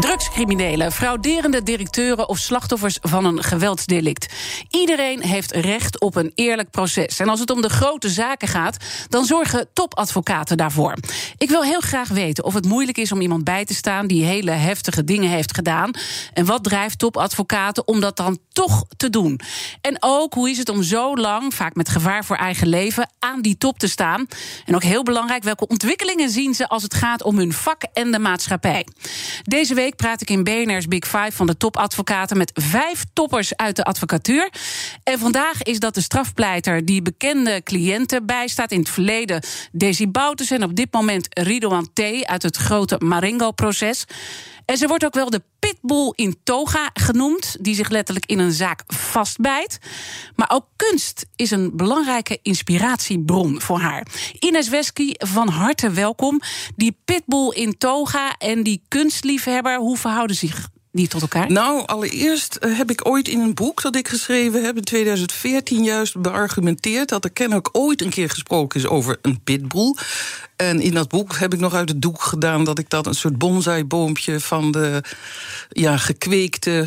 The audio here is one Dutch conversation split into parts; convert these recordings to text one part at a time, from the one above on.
Drugscriminelen, frauderende directeuren of slachtoffers van een geweldsdelict. Iedereen heeft recht op een eerlijk proces. En als het om de grote zaken gaat, dan zorgen topadvocaten daarvoor. Ik wil heel graag weten of het moeilijk is om iemand bij te staan die hele heftige dingen heeft gedaan. En wat drijft topadvocaten om dat dan toch te doen? En ook hoe is het om zo lang, vaak met gevaar voor eigen leven, aan die top te staan? En ook heel belangrijk, welke ontwikkelingen zien ze als het gaat om hun vak en de maatschappij? Deze week week praat ik in BNR's Big Five van de topadvocaten met vijf toppers uit de advocatuur. En vandaag is dat de strafpleiter die bekende cliënten bijstaat. In het verleden Daisy Boutes en op dit moment Ridouan T. uit het grote Marengo-proces. En ze wordt ook wel de pitbull in toga genoemd, die zich letterlijk in een zaak vastbijt. Maar ook kunst is een belangrijke inspiratiebron voor haar. Ines Wesky, van harte welkom. Die pitbull in toga en die kunstliefhebber, hoe verhouden zich die tot elkaar? Nou, allereerst eh, heb ik ooit in een boek dat ik geschreven heb in 2014 juist beargumenteerd dat er kennelijk ooit een keer gesproken is over een pitbull. En in dat boek heb ik nog uit het doek gedaan dat ik dat een soort bonsaiboompje van de ja, gekweekte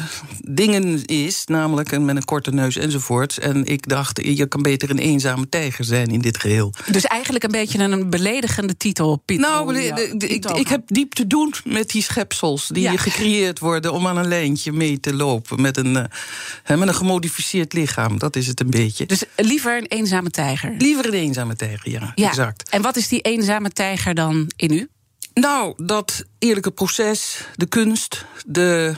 dingen is. Namelijk met een korte neus enzovoort. En ik dacht, je kan beter een eenzame tijger zijn in dit geheel. Dus eigenlijk een beetje een beledigende titel, Piet. Nou, ik, ik, heb diep te doen met die schepsels die gecreëerd worden om aan een lijntje mee te lopen. Met een, uh, met een gemodificeerd lichaam. Dat is het een beetje. Dus liever een eenzame tijger? Liever een eenzame tijger, ja. ja. Exact. En wat is die eenzame tijger dan in u? Nou, dat eerlijke proces, de kunst, de,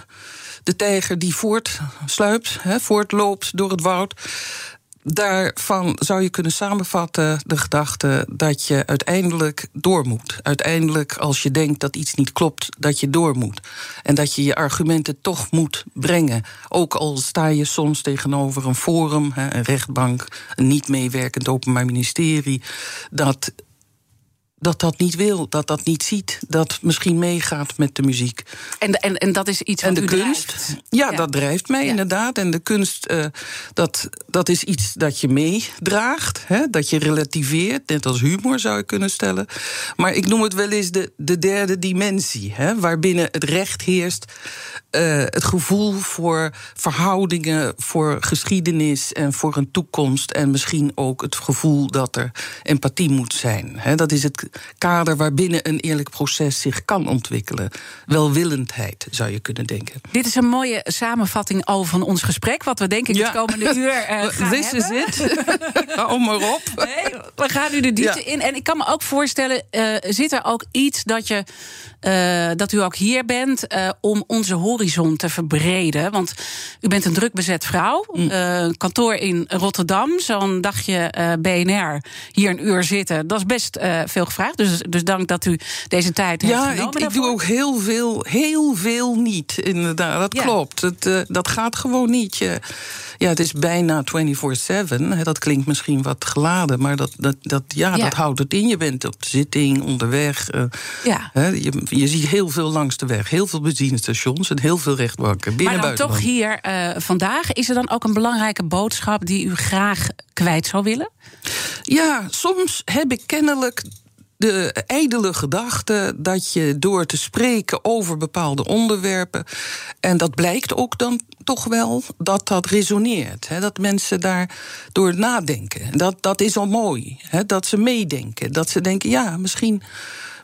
de tijger die voortsluipt, hè, voortloopt door het woud. Daarvan zou je kunnen samenvatten de gedachte dat je uiteindelijk door moet. Uiteindelijk, als je denkt dat iets niet klopt, dat je door moet. En dat je je argumenten toch moet brengen. Ook al sta je soms tegenover een forum, een rechtbank, een niet meewerkend openbaar ministerie. Dat dat dat niet wil, dat dat niet ziet, dat misschien meegaat met de muziek. En, en, en dat is iets en de kunst. Ja, dat drijft mij inderdaad. En de kunst, uh, dat, dat is iets dat je meedraagt, hè, dat je relativeert, net als humor zou je kunnen stellen. Maar ik noem het wel eens de, de derde dimensie, hè, waarbinnen het recht heerst, uh, het gevoel voor verhoudingen, voor geschiedenis en voor een toekomst. En misschien ook het gevoel dat er empathie moet zijn. Hè. Dat is het kader waarbinnen een eerlijk proces zich kan ontwikkelen. Welwillendheid, zou je kunnen denken. Dit is een mooie samenvatting al van ons gesprek. Wat we denk ik het komende uur uh, gaan This is it. Hou maar op. Nee, we gaan nu de diepte in. En ik kan me ook voorstellen, uh, zit er ook iets dat, je, uh, dat u ook hier bent... om onze horizon te verbreden? Want u bent een druk bezet vrouw. Mm. kantoor in Rotterdam, zo'n dagje BNR hier een uur zitten. Dat is best veel gevraagd. Dus, dus dank dat u deze tijd ja, heeft genomen. Ja, ik, ik, doe ook heel veel, heel veel niet. Inderdaad, dat klopt. Het, dat gaat gewoon niet. Je, ja, het is bijna 24-7. Dat klinkt misschien wat geladen, maar dat, dat, dat, ja, dat houdt het in. Je bent op zitting, onderweg. Ja. Hè, je, je ziet heel veel langs de weg. Heel veel benzinestations en heel veel rechtbanken. Binnen maar dan toch hier uh, vandaag, is er dan ook een belangrijke boodschap... die u graag kwijt zou willen? Ja, soms heb ik kennelijk de ijdele gedachte dat je door te spreken over bepaalde onderwerpen. En dat blijkt ook dan toch wel dat dat resoneert. Hè, dat mensen daar door nadenken. Dat, dat is al mooi. Hè, dat ze meedenken. Dat ze denken, ja, misschien.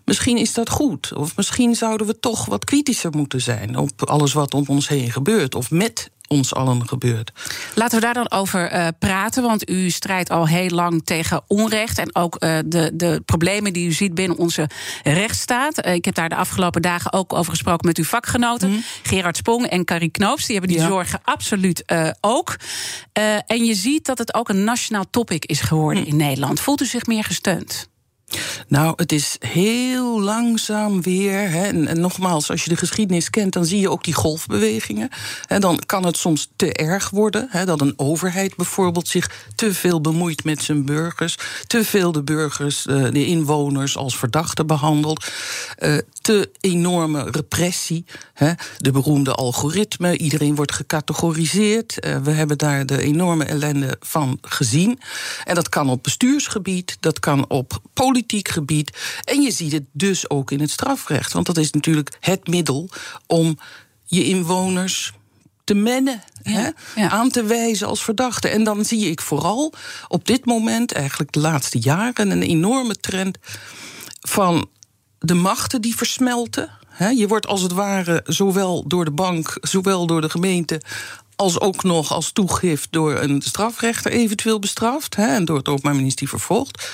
Misschien is dat goed. Of misschien zouden we toch wat kritischer moeten zijn op alles wat om ons heen gebeurt. Of met ons allen gebeurt. Laten we daar dan over uh, praten, want u strijdt al heel lang tegen onrecht en ook uh, de, de problemen die u ziet binnen onze rechtsstaat. Uh, ik heb daar de afgelopen dagen ook over gesproken met uw vakgenoten, mm. Gerard Spong en Carrie Knoops. Die hebben die ja. zorgen absoluut ook. en je ziet dat het ook een nationaal topic is geworden mm. in Nederland. Voelt u zich meer gesteund? Nou, het is heel langzaam weer. Hè. En, nogmaals, als je de geschiedenis kent, dan zie je ook die golfbewegingen. En dan kan het soms te erg worden. Hè, dat een overheid bijvoorbeeld zich te veel bemoeit met zijn burgers. Te veel de burgers, eh, de inwoners, als verdachten behandelt. Uh, te enorme repressie. Hè. De beroemde algoritme. Iedereen wordt gecategoriseerd. Uh, we hebben daar de enorme ellende van gezien. En dat kan op bestuursgebied, dat kan op politiek gebied. En je ziet het dus ook in het strafrecht. Want dat is natuurlijk het middel om je inwoners te mennen, hè, aan te wijzen als verdachte. En dan zie ik vooral op dit moment, eigenlijk de laatste jaren, een enorme trend van de machten die versmelten. Je wordt als het ware zowel door de bank, zowel door de gemeente als ook nog als toegift door een strafrechter eventueel bestraft en door het Openbaar Ministerie vervolgd.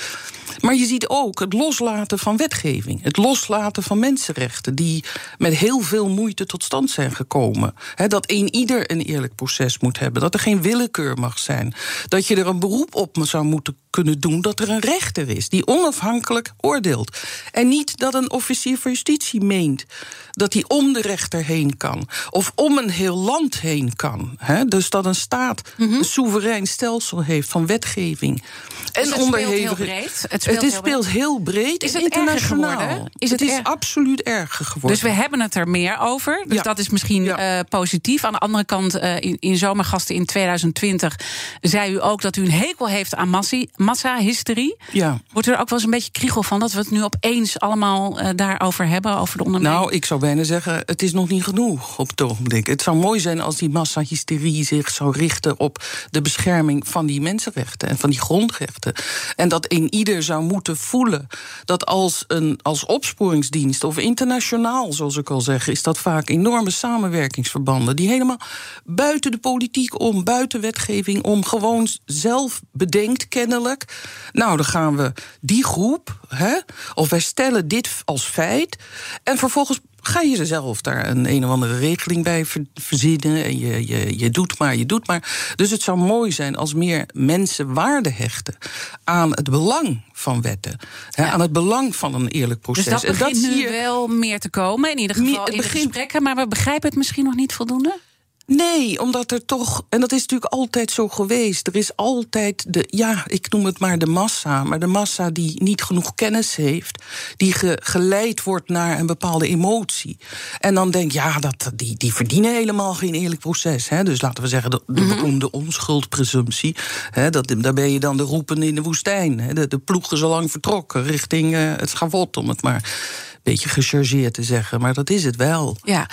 Maar je ziet ook het loslaten van wetgeving. Het loslaten van mensenrechten. Die met heel veel moeite tot stand zijn gekomen. dat een ieder een eerlijk proces moet hebben. Dat er geen willekeur mag zijn. Dat je er een beroep op zou moeten kunnen doen. Dat er een rechter is die onafhankelijk oordeelt. En niet dat een officier van justitie meent dat hij om de rechter heen kan. Of om een heel land heen kan. dus dat een staat mhm. een soeverein stelsel heeft van wetgeving. Dus en onderhevige. Het speelt, het speelt heel breed. Is het internationaal? Is het, het is absoluut erger geworden. Dus we hebben het er meer over. Dus dat is misschien uh, positief. Aan de andere kant, uh, in, in Zomergasten in 2020 zei u ook dat u een hekel heeft aan massa-hysterie. Ja. Wordt er ook wel eens een beetje kriegel van dat we het nu opeens allemaal uh, daarover hebben, over de onderneming? Nou, ik zou bijna zeggen, het is nog niet genoeg op het ogenblik. Het zou mooi zijn als die massa-hysterie zich zou richten op de bescherming van die mensenrechten en van die grondrechten. En dat een ieder zou moeten voelen dat als een als opsporingsdienst of internationaal, zoals ik al zeg, is dat vaak enorme samenwerkingsverbanden die helemaal buiten de politiek om, buiten wetgeving om, gewoon zelf bedenkt kennelijk. Nou, dan gaan we die groep, hè, of wij stellen dit als feit, en vervolgens ga je zelf daar een een of andere regeling bij verzinnen. En je, je, je doet maar, je doet maar. Dus het zou mooi zijn als meer mensen waarde hechten aan het belang van wetten. Aan het belang van een eerlijk proces. Dus dat begint en dat nu wel meer te komen, in ieder geval in de gesprekken. Maar we begrijpen het misschien nog niet voldoende? Nee, omdat er toch, en dat is natuurlijk altijd zo geweest. Er is altijd de, ja, ik noem het maar de massa, maar de massa die niet genoeg kennis heeft, die geleid wordt naar een bepaalde emotie. En dan denk ja, dat, die, die verdienen helemaal geen eerlijk proces. Hè? Dus laten we zeggen, de, de mhm. beroemde onschuldpresumptie. Hè? Dat, daar ben je dan de roepen in de woestijn. Hè? De, de ploeg is al lang vertrokken richting uh, het schavot, om het maar beetje gechargeerd te zeggen, maar dat is het wel. Ja,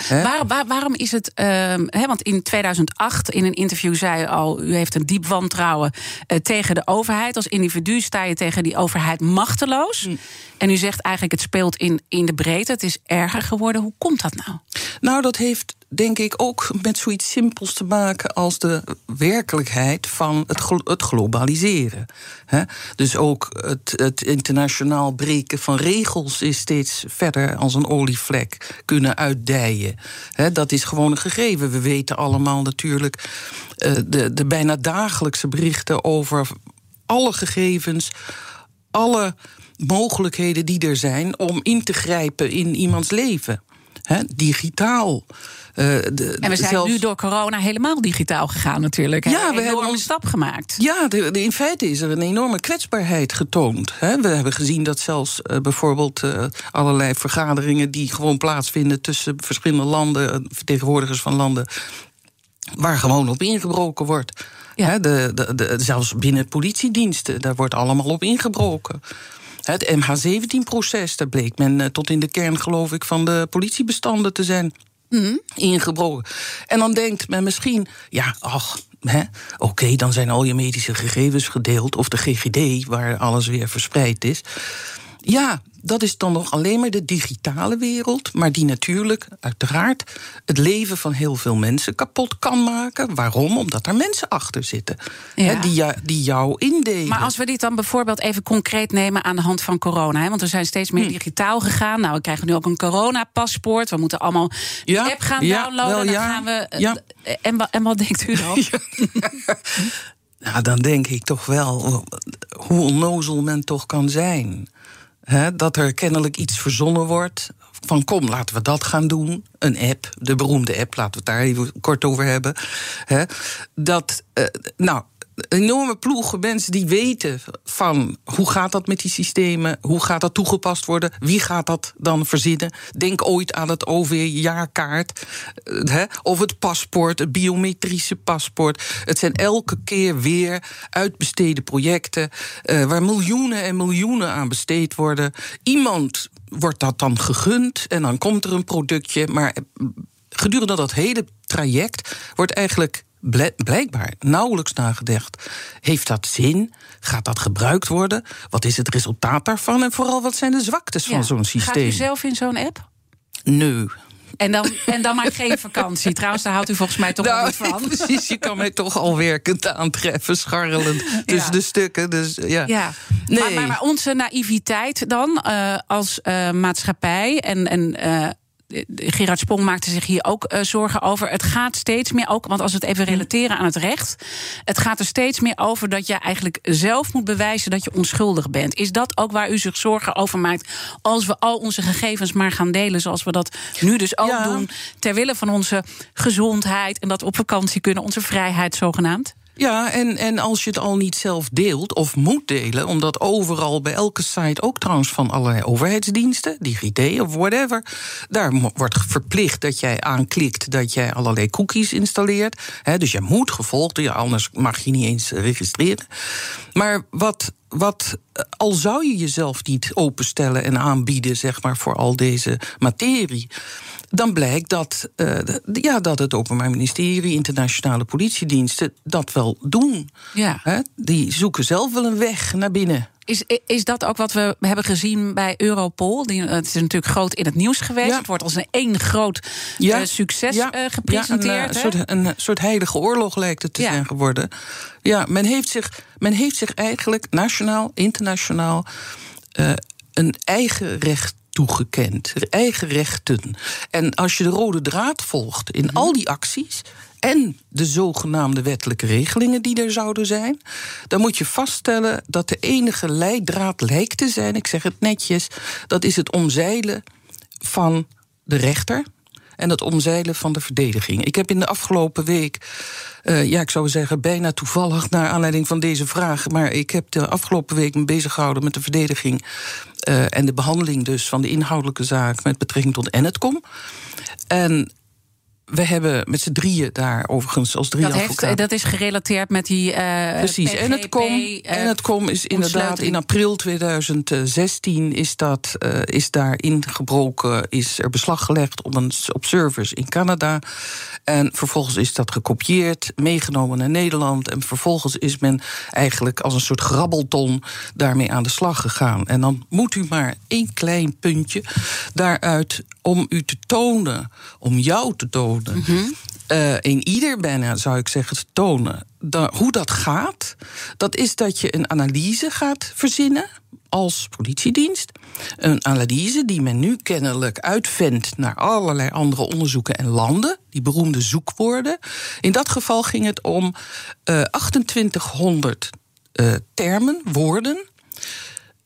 waar, waarom is het. Uh, want in 2008 in een interview zei u al: u heeft een diep wantrouwen uh, tegen de overheid. Als individu sta je tegen die overheid machteloos. Hm. En u zegt eigenlijk: het speelt in, in de breedte. Het is erger geworden. Hoe komt dat nou? Nou, dat heeft denk ik ook met zoiets simpels te maken als de werkelijkheid van het, het globaliseren. Dus ook het, het, internationaal breken van regels is steeds verder als een olievlek kunnen uitdijen. dat is gewoon een gegeven. We weten allemaal natuurlijk uh, de, de bijna dagelijkse berichten over alle gegevens, alle mogelijkheden die er zijn om in te grijpen in iemands leven. Digitaal. Uh, de, en we zijn nu door corona helemaal digitaal gegaan natuurlijk. Ja, we hebben een stap gemaakt. Ja, de, in feite is er een enorme kwetsbaarheid getoond. Hè. We hebben gezien dat zelfs uh, bijvoorbeeld uh, allerlei vergaderingen... die gewoon plaatsvinden tussen verschillende landen... vertegenwoordigers van landen waar gewoon op ingebroken wordt. Ja. de, zelfs binnen politiediensten, daar wordt allemaal op ingebroken. Het MH17-proces, daar bleek men tot in de kern, geloof ik, van de politiebestanden te zijn Mm. Ingebroken. En dan denkt men misschien, ja, ach, oké, dan zijn al je medische gegevens gedeeld. Of de GGD, waar alles weer verspreid is. Ja, dat is dan nog alleen maar de digitale wereld, maar die natuurlijk, uiteraard, het leven van heel veel mensen kapot kan maken. Waarom? Omdat er mensen achter zitten die, die jou indelen. Maar als we dit dan bijvoorbeeld even concreet nemen aan de hand van corona, want we zijn steeds meer hm. digitaal gegaan. Nou, we krijgen nu ook een coronapaspoort. We moeten allemaal de app gaan downloaden. dan gaan we, en, en wat denkt u dan? Nou, dan denk ik toch wel hoe onnozel men toch kan zijn Dat er kennelijk iets verzonnen wordt. Van kom, laten we dat gaan doen. Een app, de beroemde app, laten we het daar even kort over hebben. Dat, uh, nou, enorme ploegen mensen die weten van hoe gaat dat met die systemen, hoe gaat dat toegepast worden, wie gaat dat dan verzinnen. Denk ooit aan het OV-jaarkaart uh, of het paspoort, het biometrische paspoort. Het zijn elke keer weer uitbesteden projecten uh, waar miljoenen en miljoenen aan besteed worden. Iemand wordt dat dan gegund en dan komt er een productje, maar gedurende dat hele traject wordt eigenlijk blijkbaar nauwelijks nagedacht. Heeft dat zin? Gaat dat gebruikt worden? Wat is het resultaat daarvan? En vooral, wat zijn de zwaktes van zo'n systeem? Gaat u zelf in zo'n app? Nee. En dan, en dan maar geen vakantie. Trouwens, daar houdt u volgens mij toch nou, niet van. Precies, je kan mij toch al werkend aantreffen, scharrelend tussen de stukken. Dus, ja. ja. Nee. Maar, maar, maar, onze naïviteit dan uh, als uh, maatschappij en, en uh, Gerard Spong maakte zich hier ook uh, zorgen over. Het gaat steeds meer ook, want als we het even relateren aan het recht. Het gaat er steeds meer over dat je eigenlijk zelf moet bewijzen dat je onschuldig bent. Is dat ook waar u zich zorgen over maakt? Als we al onze gegevens maar gaan delen, zoals we dat nu dus ook doen. Ter wille van onze gezondheid en dat we op vakantie kunnen, onze vrijheid zogenaamd? Ja, en, en als je het al niet zelf deelt of moet delen, omdat overal bij elke site, ook trouwens van allerlei overheidsdiensten, DigiD of whatever, daar wordt verplicht dat jij aanklikt dat jij allerlei cookies installeert. dus je moet gevolgd, ja, anders mag je niet eens registreren. Maar wat wat, al zou je jezelf niet openstellen en aanbieden, zeg maar, voor al deze materie dan blijkt dat, uh, ja, dat het Openbaar Ministerie, internationale politiediensten dat wel doen. Ja. He, die zoeken zelf wel een weg naar binnen. Is, is dat ook wat we hebben gezien bij Europol? Die, het is natuurlijk groot in het nieuws geweest. Het wordt als een één groot ja. uh, succes ja. uh, gepresenteerd. een, soort, een soort heilige oorlog lijkt het te zijn geworden. Ja, men heeft zich, men heeft zich eigenlijk nationaal, internationaal. Uh, een eigen recht toegekend. Eigen rechten. En als je de rode draad volgt in mhm. al die acties en de zogenaamde wettelijke regelingen die er zouden zijn, dan moet je vaststellen dat de enige leidraad lijkt te zijn, ik zeg het netjes, dat is het omzeilen van de rechter en het omzeilen van de verdediging. Ik heb in de afgelopen week, uh, ja, ik zou zeggen, bijna toevallig naar aanleiding van deze vraag, maar ik heb de afgelopen week me bezig gehouden met de verdediging uh, en de behandeling dus van de inhoudelijke zaak met betrekking tot Enetcom. En we hebben met z'n drieën daar overigens als drie dat advocaten. Heeft, dat is gerelateerd met die. Uh, Precies. PGP, en het kom, uh, en het kom is inderdaad in april 2016 is dat uh, is daar ingebroken, is er beslag gelegd op een op servers in Canada. En vervolgens is dat gekopieerd, meegenomen naar Nederland. En vervolgens is men eigenlijk als een soort grabbelton daarmee aan de slag gegaan. En dan moet u maar één klein puntje daaruit om u te tonen, om jou te tonen. Mm in ieder bijna zou ik zeggen te tonen. hoe dat gaat, dat is dat je een analyse gaat verzinnen als politiedienst. Een analyse die men nu kennelijk uitvendt naar allerlei andere onderzoeken en landen, die beroemde zoekwoorden. In dat geval ging het om uh, 2800 uh, termen, woorden,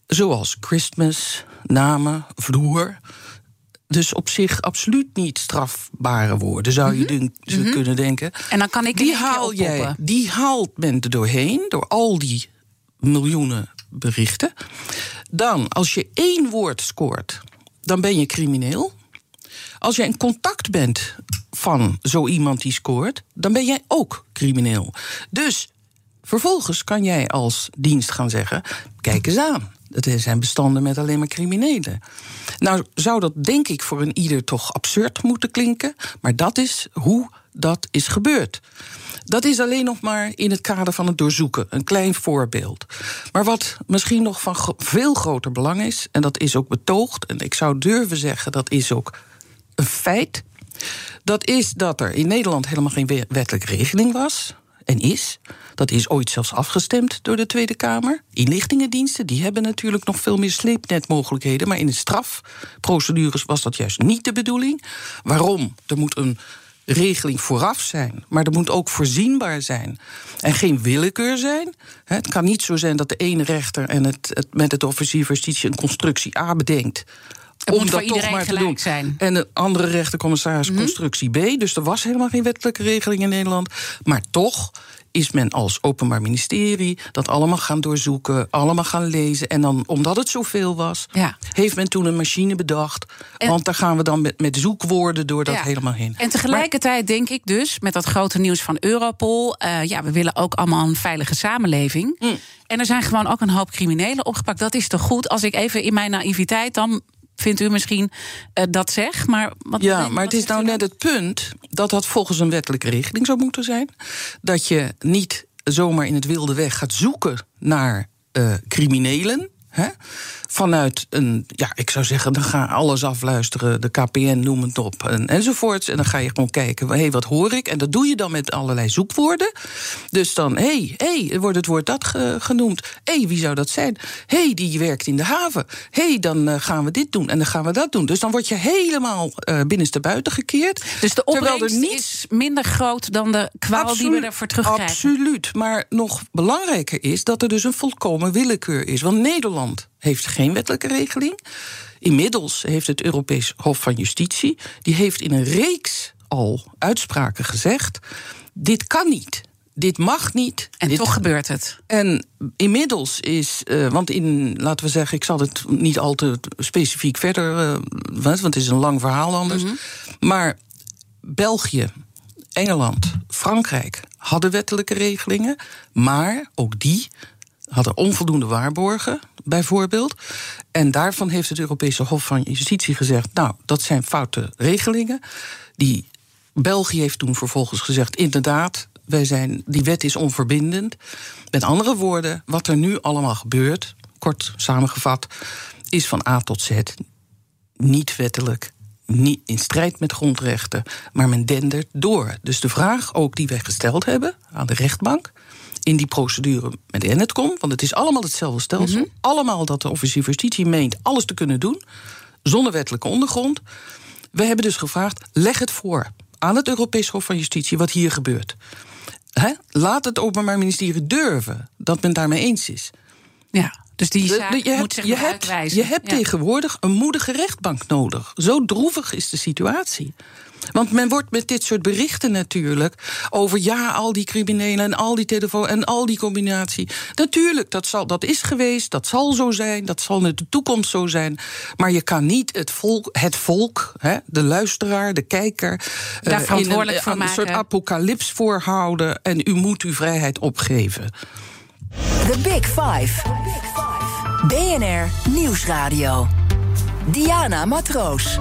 zoals Christmas, namen, vloer, dus op zich absoluut niet strafbare woorden, zou je mm -hmm. kunnen denken. En dan kan ik die haal jij, Die haalt men er doorheen, door al die miljoenen berichten. Dan, als je één woord scoort, dan ben je crimineel. Als je in contact bent van zo iemand die scoort, dan ben jij ook crimineel. Dus vervolgens kan jij als dienst gaan zeggen: kijk eens aan. Het zijn bestanden met alleen maar criminelen. Nou zou dat denk ik voor een ieder toch absurd moeten klinken, maar dat is hoe dat is gebeurd. Dat is alleen nog maar in het kader van het doorzoeken, een klein voorbeeld. Maar wat misschien nog van veel groter belang is, en dat is ook betoogd, en ik zou durven zeggen dat is ook een feit, dat is dat er in Nederland helemaal geen wettelijke regeling was en is. Dat is ooit zelfs afgestemd door de Tweede Kamer. Inlichtingendiensten die hebben natuurlijk nog veel meer sleepnetmogelijkheden. Maar in de strafprocedures was dat juist niet de bedoeling. Waarom? Er moet een regeling vooraf zijn. Maar er moet ook voorzienbaar zijn. En geen willekeur zijn. Het kan niet zo zijn dat de ene rechter en het, met het officier van justitie een constructie A bedenkt. Om moet dat toch maar te gelijk doen. zijn. En een andere rechtercommissaris Mhm. constructie B. Dus er was helemaal geen wettelijke regeling in Nederland. Maar toch is men als Openbaar Ministerie dat allemaal gaan doorzoeken, allemaal gaan lezen. En dan, omdat het zoveel was, Ja. heeft men toen een machine bedacht. En- want daar gaan we dan met, met zoekwoorden door dat Ja. helemaal heen. En tegelijkertijd denk ik dus, met dat grote nieuws van Europol... eh, ja, we willen ook allemaal een veilige samenleving. Mm. En er zijn gewoon ook een hoop criminelen opgepakt. Dat is toch goed? Als ik even in mijn naïviteit, dan vindt u misschien eh, dat zeg. Maar wat, Ja, maar het is nou net het punt dat dat volgens een wettelijke regeling zou moeten zijn. Dat je niet zomaar in het wilde weg gaat zoeken naar eh, criminelen. Hè? Vanuit een, ja, ik zou zeggen, dan ga alles afluisteren, de KPN, noem het op, en, enzovoorts. En dan ga je gewoon kijken, hé, hey, wat hoor ik? En dat doe je dan met allerlei zoekwoorden. Dus dan, hé, hey, hey, wordt het woord dat ge- genoemd? Hé, hey, wie zou dat zijn? Hé, hey, die werkt in de haven. Hé, hey, dan eh, gaan we dit doen en dan gaan we dat doen. Dus dan word je helemaal eh binnenste buiten gekeerd. Dus de opbrengst niet- is minder groot dan de kwaal die we ervoor terugkrijgen. Absoluut. Maar nog belangrijker is dat er dus een volkomen willekeur is. Want Nederland heeft geen wettelijke regeling. Inmiddels heeft het Europees Hof van Justitie... die heeft in een reeks al uitspraken gezegd... dit kan niet. Dit mag niet. En dit toch gebeurt het. en inmiddels is, eh, want in, laten we zeggen, ik zal het niet al te specifiek verder, eh, want het is een lang verhaal anders. Maar België, Engeland, Frankrijk hadden wettelijke regelingen, maar ook die hadden onvoldoende waarborgen, bijvoorbeeld. En daarvan heeft het Europese Hof van Justitie gezegd: Nou, dat zijn foute regelingen. Die België heeft toen vervolgens gezegd: inderdaad, wij zijn, die wet is onverbindend. Met andere woorden, wat er nu allemaal gebeurt, kort samengevat, is van A tot Z niet wettelijk, niet in strijd met grondrechten, maar men dendert door. Dus de vraag ook die wij gesteld hebben aan de rechtbank. In die procedure met de NETCOM, want het is allemaal hetzelfde stelsel. Allemaal dat de officier van justitie meent alles te kunnen doen, zonder wettelijke ondergrond. We hebben dus gevraagd: leg het voor aan het Europees Hof van Justitie wat hier gebeurt. Laat het Openbaar Ministerie durven dat men daarmee eens is. Ja, dus die zaak je moet hebt, je hebt, je hebt Ja. tegenwoordig een moedige rechtbank nodig. Zo droevig is de situatie. Want men wordt met dit soort berichten natuurlijk over ja, al die criminelen en al die telefoon en al die combinatie. Natuurlijk, dat, zal, dat is geweest, dat zal zo zijn, dat zal in de toekomst zo zijn. Maar je kan niet het volk, het volk hè, de luisteraar, de kijker, eh, Daar verantwoordelijk in een, voor aan een soort maken. apocalyps voorhouden en u moet uw vrijheid opgeven. The Big Five. BNR Nieuwsradio. Diana Matroos.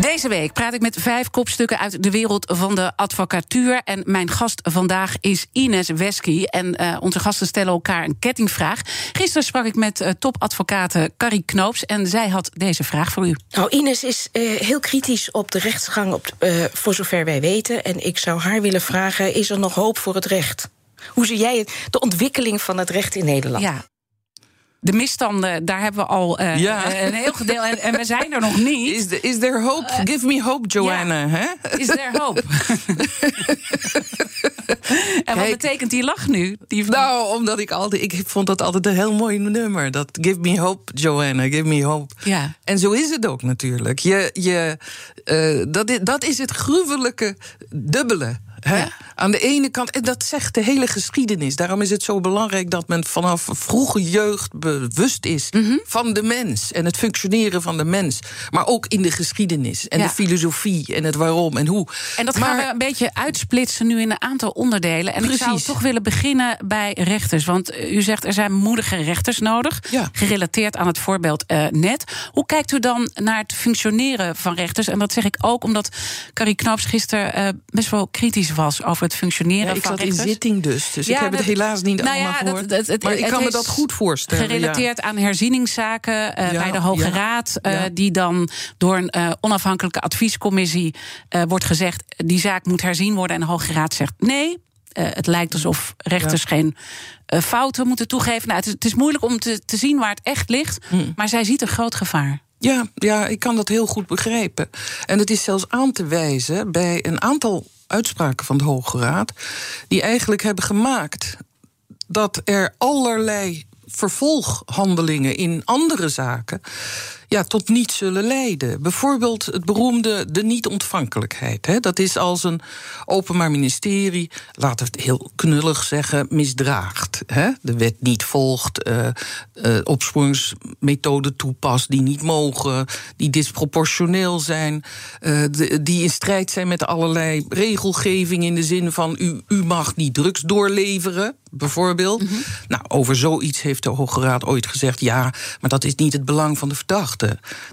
Deze week praat ik met vijf kopstukken uit de wereld van de advocatuur. En mijn gast vandaag is Ines Wesky. En eh, onze gasten stellen elkaar een kettingvraag. Gisteren sprak ik met uh, topadvocate Carrie Knoops. En zij had deze vraag voor u. Nou, Ines is uh, heel kritisch op de rechtsgang, op, uh, voor zover wij weten. En ik zou haar willen vragen: is er nog hoop voor het recht? Hoe zie jij het, de ontwikkeling van het recht in Nederland? Ja, de misstanden, daar hebben we al uh, Ja. een heel gedeelte. En, en, we zijn er nog niet. Is, the, is there hope? Uh, Give me hope, Joanna. Ja. Hè? Is there hope? en wat Kijk. betekent die lach nu? Die... Nou, omdat ik altijd. Ik vond dat altijd een heel mooi nummer. Dat Give me hope, Joanna. Give me hope. Ja. En zo is het ook natuurlijk. Je, je, uh, dat, is, dat is het gruwelijke dubbele. Hè? Aan de ene kant, en dat zegt de hele geschiedenis. Daarom is het zo belangrijk dat men vanaf vroege jeugd bewust is Mhm. mm -hmm. van de mens en het functioneren van de mens. Maar ook in de geschiedenis en Ja. de filosofie en het waarom en hoe. En dat maar, gaan we een beetje uitsplitsen nu in een aantal onderdelen. En ik zou toch willen beginnen bij rechters. Want eh, u zegt er zijn moedige rechters nodig. Ja. Gerelateerd aan het voorbeeld uh, net. Hoe kijkt u dan naar het functioneren van rechters? En dat zeg ik ook omdat Carrie Knoops gisteren uh, best wel kritisch was over het functioneren ja, ik van zat rechters. in zitting dus, dus Ja, ik heb dat- het helaas niet nou allemaal ja, gehoord. dat- dat- het- maar ik kan me dat goed voorstellen. Gerelateerd aan herzieningszaken uh, Ja, bij de Hoge Raad. Uh, ja. Die dan door een uh, onafhankelijke adviescommissie wordt gezegd: die zaak moet herzien worden. En de Hoge Raad zegt nee. Het lijkt alsof rechters geen fouten moeten toegeven. Nou, het, is, het is moeilijk om te, te zien waar het echt ligt. Hmm. Maar zij ziet een groot gevaar. Ja, ja, ik kan dat heel goed begrijpen. En het is zelfs aan te wijzen bij een aantal uitspraken van de Hoge Raad, die eigenlijk hebben gemaakt dat er allerlei vervolghandelingen in andere zaken ja, tot niets zullen leiden. Bijvoorbeeld het beroemde de niet-ontvankelijkheid. Hè. Dat is als een openbaar ministerie, laten we het heel knullig zeggen, misdraagt. Hè. De wet niet volgt, uh, uh, opsporingsmethoden toepast die niet mogen, die disproportioneel zijn, uh, de, die in strijd zijn met allerlei regelgeving in de zin van u, u mag niet drugs doorleveren bijvoorbeeld. Mhm. Nou, over zoiets heeft de Hoge Raad ooit gezegd: ja, maar dat is niet het belang van de verdachte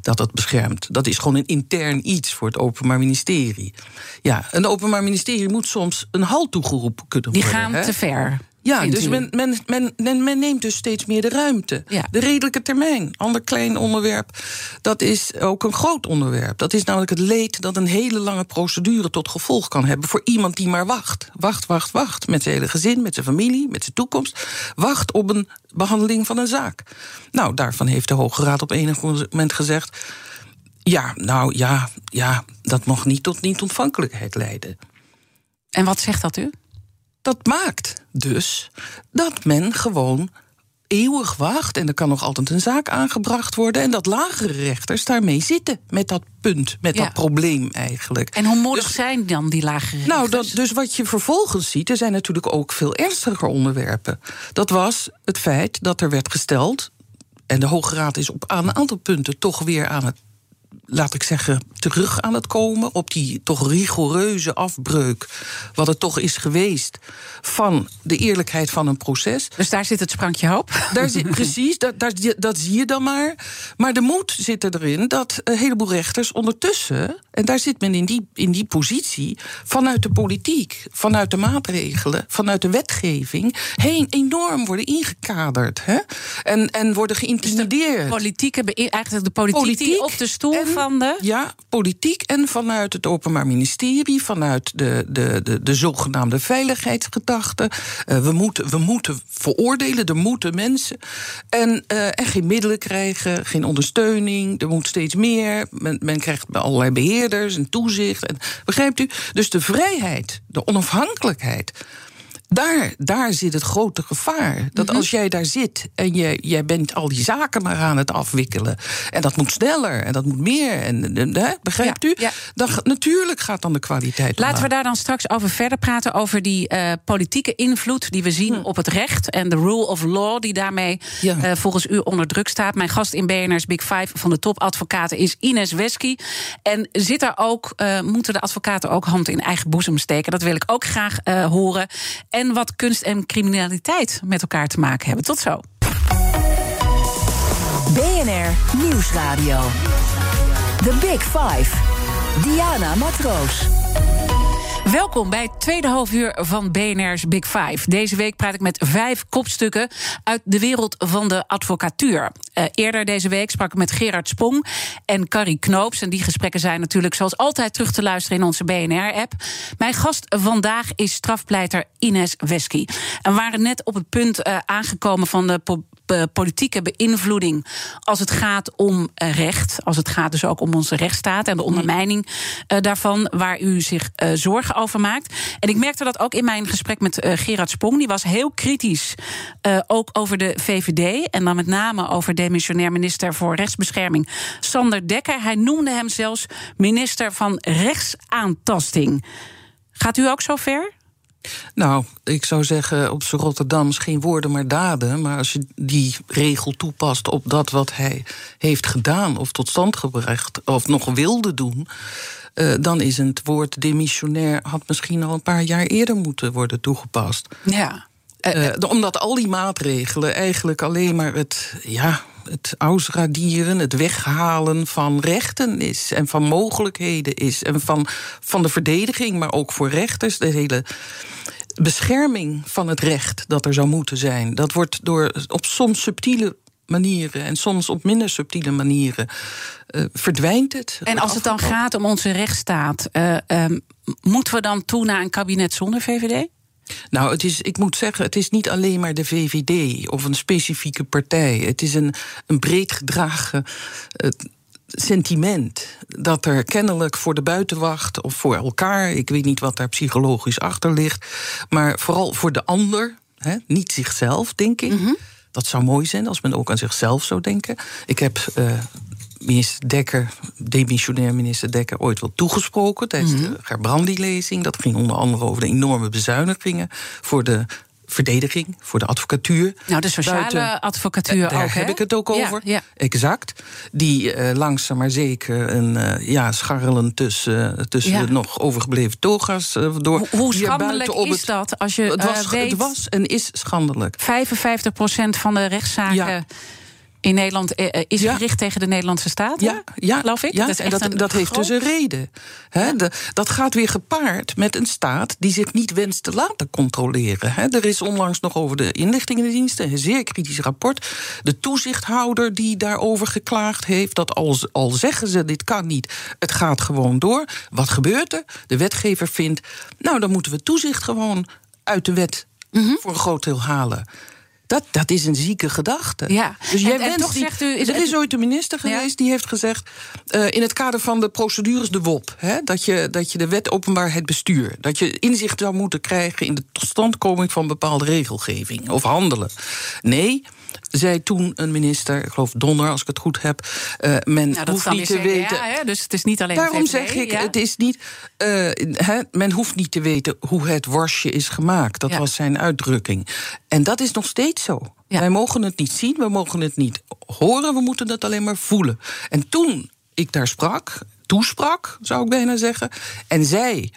dat dat beschermt. Dat is gewoon een intern iets voor het Openbaar Ministerie. Ja, een Openbaar Ministerie moet soms een halt toegeroepen kunnen worden. Die gaan te ver. Ja, dus men, men, men, men, neemt dus steeds meer de ruimte. De redelijke termijn, ander klein onderwerp, dat is ook een groot onderwerp. Dat is namelijk het leed dat een hele lange procedure tot gevolg kan hebben voor iemand die maar wacht. Wacht, wacht, wacht. Met zijn hele gezin, met zijn familie, met zijn toekomst. Wacht op een behandeling van een zaak. Nou, daarvan heeft de Hoge Raad op enig moment gezegd. Ja, nou ja, ja, dat mag niet tot niet-ontvankelijkheid leiden. En wat zegt dat u? Dat maakt dus dat men gewoon eeuwig wacht. En er kan nog altijd een zaak aangebracht worden. En dat lagere rechters daarmee zitten met dat punt, met dat probleem eigenlijk. En hoe moedig dus- zijn dan die lagere rechters? Nou, dat, dus wat je vervolgens ziet, er zijn natuurlijk ook veel ernstiger onderwerpen. Dat was het feit dat er werd gesteld. En de Hoge Raad is op een aantal punten toch weer aan het laat ik zeggen, terug aan het komen op die toch rigoureuze afbreuk, wat het toch is geweest van de eerlijkheid van een proces. Dus daar zit het sprankje hoop. Daar zit, precies, dat, daar, dat zie je dan maar. Maar de moed zit erin dat een heleboel rechters ondertussen, en daar zit men in die, in die positie, vanuit de politiek, vanuit de maatregelen, vanuit de wetgeving, heen enorm worden ingekaderd hè? En, en worden geïntimideerd. Dus de politieke, eigenlijk de politiek, politiek op de stoel van de. Ja, politiek en vanuit het Openbaar Ministerie, vanuit de, de, de, de zogenaamde veiligheidsgedachte. Uh, we, moeten, we moeten veroordelen, er moeten mensen. En, uh, en geen middelen krijgen, geen ondersteuning, er moet steeds meer. Men, men krijgt allerlei beheerders en toezicht. En, begrijpt u? Dus de vrijheid, de onafhankelijkheid daar, daar zit het grote gevaar. Dat mhm. als jij daar zit en je, jij bent al die zaken maar aan het afwikkelen. En dat moet sneller en dat moet meer. En, hè, begrijpt u? Dan, natuurlijk gaat dan de kwaliteit. Laten we daar dan straks over verder praten. Over die uh, politieke invloed die we zien hm. op het recht. En de rule of law die daarmee uh, volgens u onder druk staat. Mijn gast in BNR's Big Five van de topadvocaten is Ines Wesky. En zit daar ook, uh, moeten de advocaten ook hand in eigen boezem steken? Dat wil ik ook graag horen en wat kunst en criminaliteit met elkaar te maken hebben. Tot zo. BNR Nieuwsradio. The Big Five. Diana Matroos. Welkom bij het tweede halfuur van BNR's Big Five. Deze week praat ik met vijf kopstukken uit de wereld van de advocatuur. Uh, eerder deze week sprak ik met Gerard Spong en Carrie Knoops. En die gesprekken zijn natuurlijk zoals altijd terug te luisteren in onze BNR-app. Mijn gast vandaag is strafpleiter Ines Wesky. En we waren net op het punt uh, aangekomen van de politieke beïnvloeding als het gaat om eh, recht. Als het gaat dus ook om onze rechtsstaat en de ondermijning uh, daarvan, waar u zich zorgen over maakt. En ik merkte dat ook in mijn gesprek met Gerard Sprong. Die was heel kritisch ook over de VVD. En dan met name over demissionair minister voor rechtsbescherming Sander Dekker. Hij noemde hem zelfs minister van rechtsaantasting. Gaat u ook zo ver? Nou, ik zou zeggen op z'n Rotterdams geen woorden maar daden. Maar als je die regel toepast op dat wat hij heeft gedaan of tot stand gebracht of nog wilde doen. Uh, dan is het woord demissionair had misschien al een paar jaar eerder moeten worden toegepast. Ja. Uh, omdat al die maatregelen eigenlijk alleen maar het, ja, het ausradieren, het weghalen van rechten is. En van mogelijkheden is. En van, van de verdediging, maar ook voor rechters. De hele bescherming van het recht dat er zou moeten zijn. Dat wordt door op soms subtiele manieren en soms op minder subtiele manieren uh, verdwijnt het. En als het dan gaat om onze rechtsstaat, uh, um, moeten we dan toe naar een kabinet zonder VVD? Nou, het is, ik moet zeggen, het is niet alleen maar de VVD of een specifieke partij. Het is een, een breed gedragen. Uh, sentiment dat er kennelijk voor de buitenwacht of voor elkaar, ik weet niet wat daar psychologisch achter ligt, maar vooral voor de ander, hè, niet zichzelf, denk ik. Mhm. Dat zou mooi zijn als men ook aan zichzelf zou denken. Ik heb. Uh, minister Dekker, demissionair minister Dekker, ooit wel toegesproken tijdens mm -hmm. de Gerbrandi-lezing. Dat ging onder andere over de enorme bezuinigingen voor de verdediging, voor de advocatuur. Nou, de sociale Buiten, advocatuur daar ook, heb hè? ik het ook over. Ja, ja. Exact. Die uh, langzaam maar zeker een uh, ja, scharrelen tussen, tussen Ja. de nog overgebleven toga's door. Hoe, schandelijk op is het- dat als je Het was, eh, weet... het was en is schandelijk. 55% van de rechtszaken. In Nederland eh, eh, is Ja. gericht tegen de Nederlandse staat. Ja, ja, geloof ik. Ja, Dat en dat, heeft dus een reden. De- dat gaat weer gepaard met een staat die zich niet wenst te laten controleren. Er is onlangs nog over de inlichtingendiensten een zeer kritisch rapport. De toezichthouder die daarover geklaagd heeft, dat al, al zeggen ze dit kan niet, het gaat gewoon door. Wat gebeurt er? De wetgever vindt, nou dan moeten we toezicht gewoon uit de wet Mhm. voor een groot deel halen. Dat, dat is een zieke gedachte. Ja. Dus jij En- toch die- zegt u, is er is ooit een minister Ja. geweest die heeft gezegd... eh, in het kader van de procedures de WOP... Hè, dat, je, dat je de wet openbaarheid bestuur... dat je inzicht zou moeten krijgen in de totstandkoming van bepaalde regelgeving... of handelen. Nee, zei toen een minister, ik geloof Donner als ik het goed heb... eh, men Nou, hoeft niet te CDA, weten... hè, dus het is niet alleen Daarom VVD, zeg ik, ja. het is niet. eh, men hoeft niet te weten hoe het worstje is gemaakt. Dat Ja. was zijn uitdrukking. En dat is nog steeds zo. Ja. Wij mogen het niet zien, we mogen het niet horen, we moeten het alleen maar voelen. En toen ik daar sprak, toesprak, zou ik bijna zeggen, en zij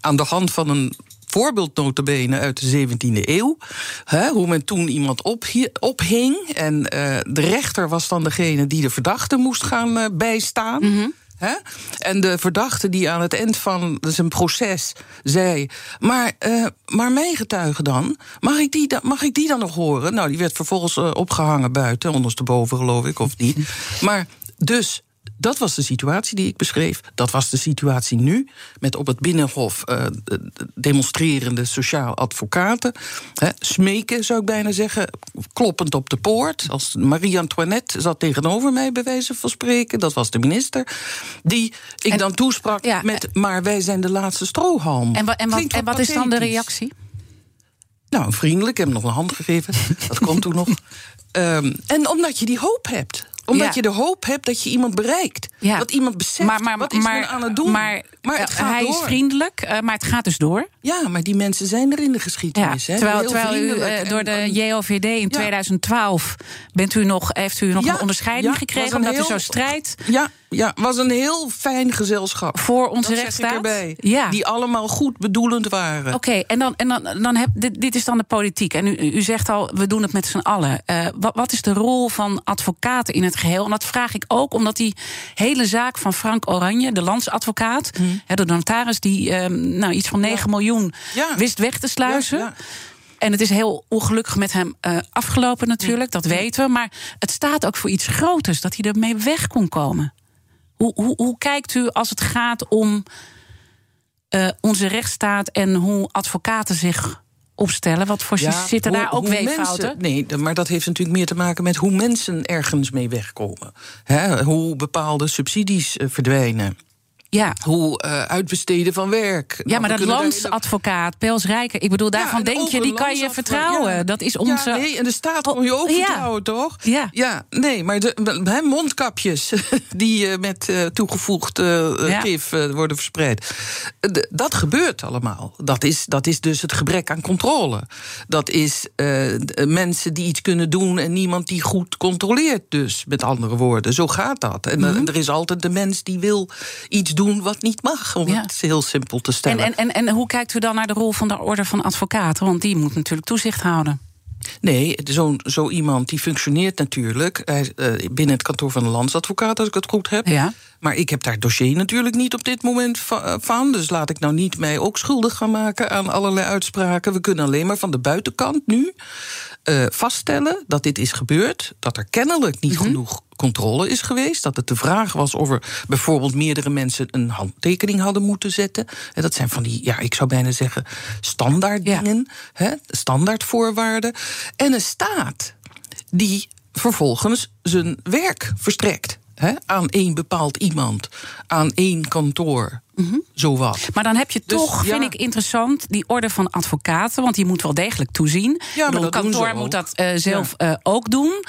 aan de hand van een voorbeeld notabene uit de 17e eeuw. Hè, hoe men toen iemand ophi- ophing. En eh, de rechter was dan degene die de verdachte moest gaan eh, bijstaan. Hè? En de verdachte die aan het eind van zijn proces zei... maar, eh, maar mijn getuige dan? Mag ik, die dan? mag ik die dan nog horen? Nou, die werd vervolgens eh, opgehangen buiten, ondersteboven geloof ik, of niet. Maar dus... Dat was de situatie die ik beschreef. Dat was de situatie nu. Met op het binnenhof eh, de- de demonstrerende sociaal advocaten. Hè, smeken, zou ik bijna zeggen. Kloppend op de poort. Als Marie-Antoinette zat tegenover mij, bij wijze van spreken. Dat was de minister. Die ik En- dan toesprak ja, met. Maar wij zijn de laatste strohalm. En, wa- en, wat, en is dan de reactie? Nou, vriendelijk. Ik heb hem nog een hand gegeven. Dat komt toen nog. Ehm, en omdat je die hoop hebt. Omdat Ja. je de hoop hebt dat je iemand bereikt. Ja. Dat iemand beseft wat is men aan het doen. Maar, het eh, gaat hij door. is vriendelijk, eh, maar het gaat dus door. Ja, maar die mensen zijn er in de geschiedenis. hè. terwijl u eh, en- door de JOVD in 2012 bent u nog, heeft u nog een onderscheiding gekregen omdat u zo strijdt Ja, ja, was een heel fijn gezelschap. voor onze Dat rechtsstaat. Ja. Die allemaal goed bedoelend waren. Oké, en, dan, en dan, dan heb, dit, dit is dan de politiek. En u, u zegt al, we doen het met z'n allen. Eh, wat, wat is de rol van advocaten in het geheel? En dat vraag ik ook omdat die hele zaak van Frank Oranje, de landsadvocaat, hè, de notaris die ehm, nou, iets van 9 miljoen Ja. wist weg te sluizen. Ja. En het is heel ongelukkig met hem eh, afgelopen natuurlijk, dat weten we. Maar het staat ook voor iets groters, dat hij ermee weg kon komen. Hoe, hoe, hoe kijkt u als het gaat om eh, onze rechtsstaat en hoe advocaten zich opstellen? Wat voor Ja, zitten hoe- daar ook weeffouten? nee, maar dat heeft natuurlijk meer te maken met hoe mensen ergens mee wegkomen. Hoe bepaalde subsidies eh, verdwijnen. Ja. Hoe eh, uitbesteden van werk. Ja, Nou, maar dat landsadvocaat, Pels Rijker, ik bedoel, daarvan Ja, denk je, die kan je vertrouwen. ja. Dat is onze. Ja, nee, en de staat kon je ook Oh, vertrouwen, toch? Ja. Ja, nee, maar de, mondkapjes die eh, met eh, toegevoegd gif worden verspreid. Dat gebeurt allemaal. Dat is, dat is dus het gebrek aan controle. Dat is mensen die iets kunnen doen en niemand die goed controleert, dus met andere woorden. Zo gaat dat. En Mhm. eh, er is altijd de mens die wil iets doen wat niet mag, om Ja. het heel simpel te En, stellen. en, en, en hoe kijkt u dan naar de rol van de orde van advocaten? Want die moet natuurlijk toezicht houden. Nee, zo, zo iemand die functioneert natuurlijk hij, eh, binnen het kantoor van de landsadvocaat, als ik het goed heb. Ja. Maar ik heb daar dossier natuurlijk niet op dit moment eh, van. Dus laat ik nou niet mij ook schuldig gaan maken aan allerlei uitspraken. We kunnen alleen maar van de buitenkant nu eh, vaststellen dat dit is gebeurd. Dat er kennelijk niet genoeg controle is geweest. Dat het de vraag was of er bijvoorbeeld meerdere mensen een handtekening hadden moeten zetten. En dat zijn van die, ja, ik zou bijna zeggen, standaard Ja. dingen, hè, standaardvoorwaarden. En een staat die vervolgens zijn werk verstrekt. Hè, aan één bepaald iemand, aan één kantoor. Mm Zowat. Maar dan heb je Dus, toch, ja. vind ik interessant, die orde van advocaten. Want die moet wel degelijk toezien. Ja, maar dat kantoor moet dat eh, zelf eh, ook doen.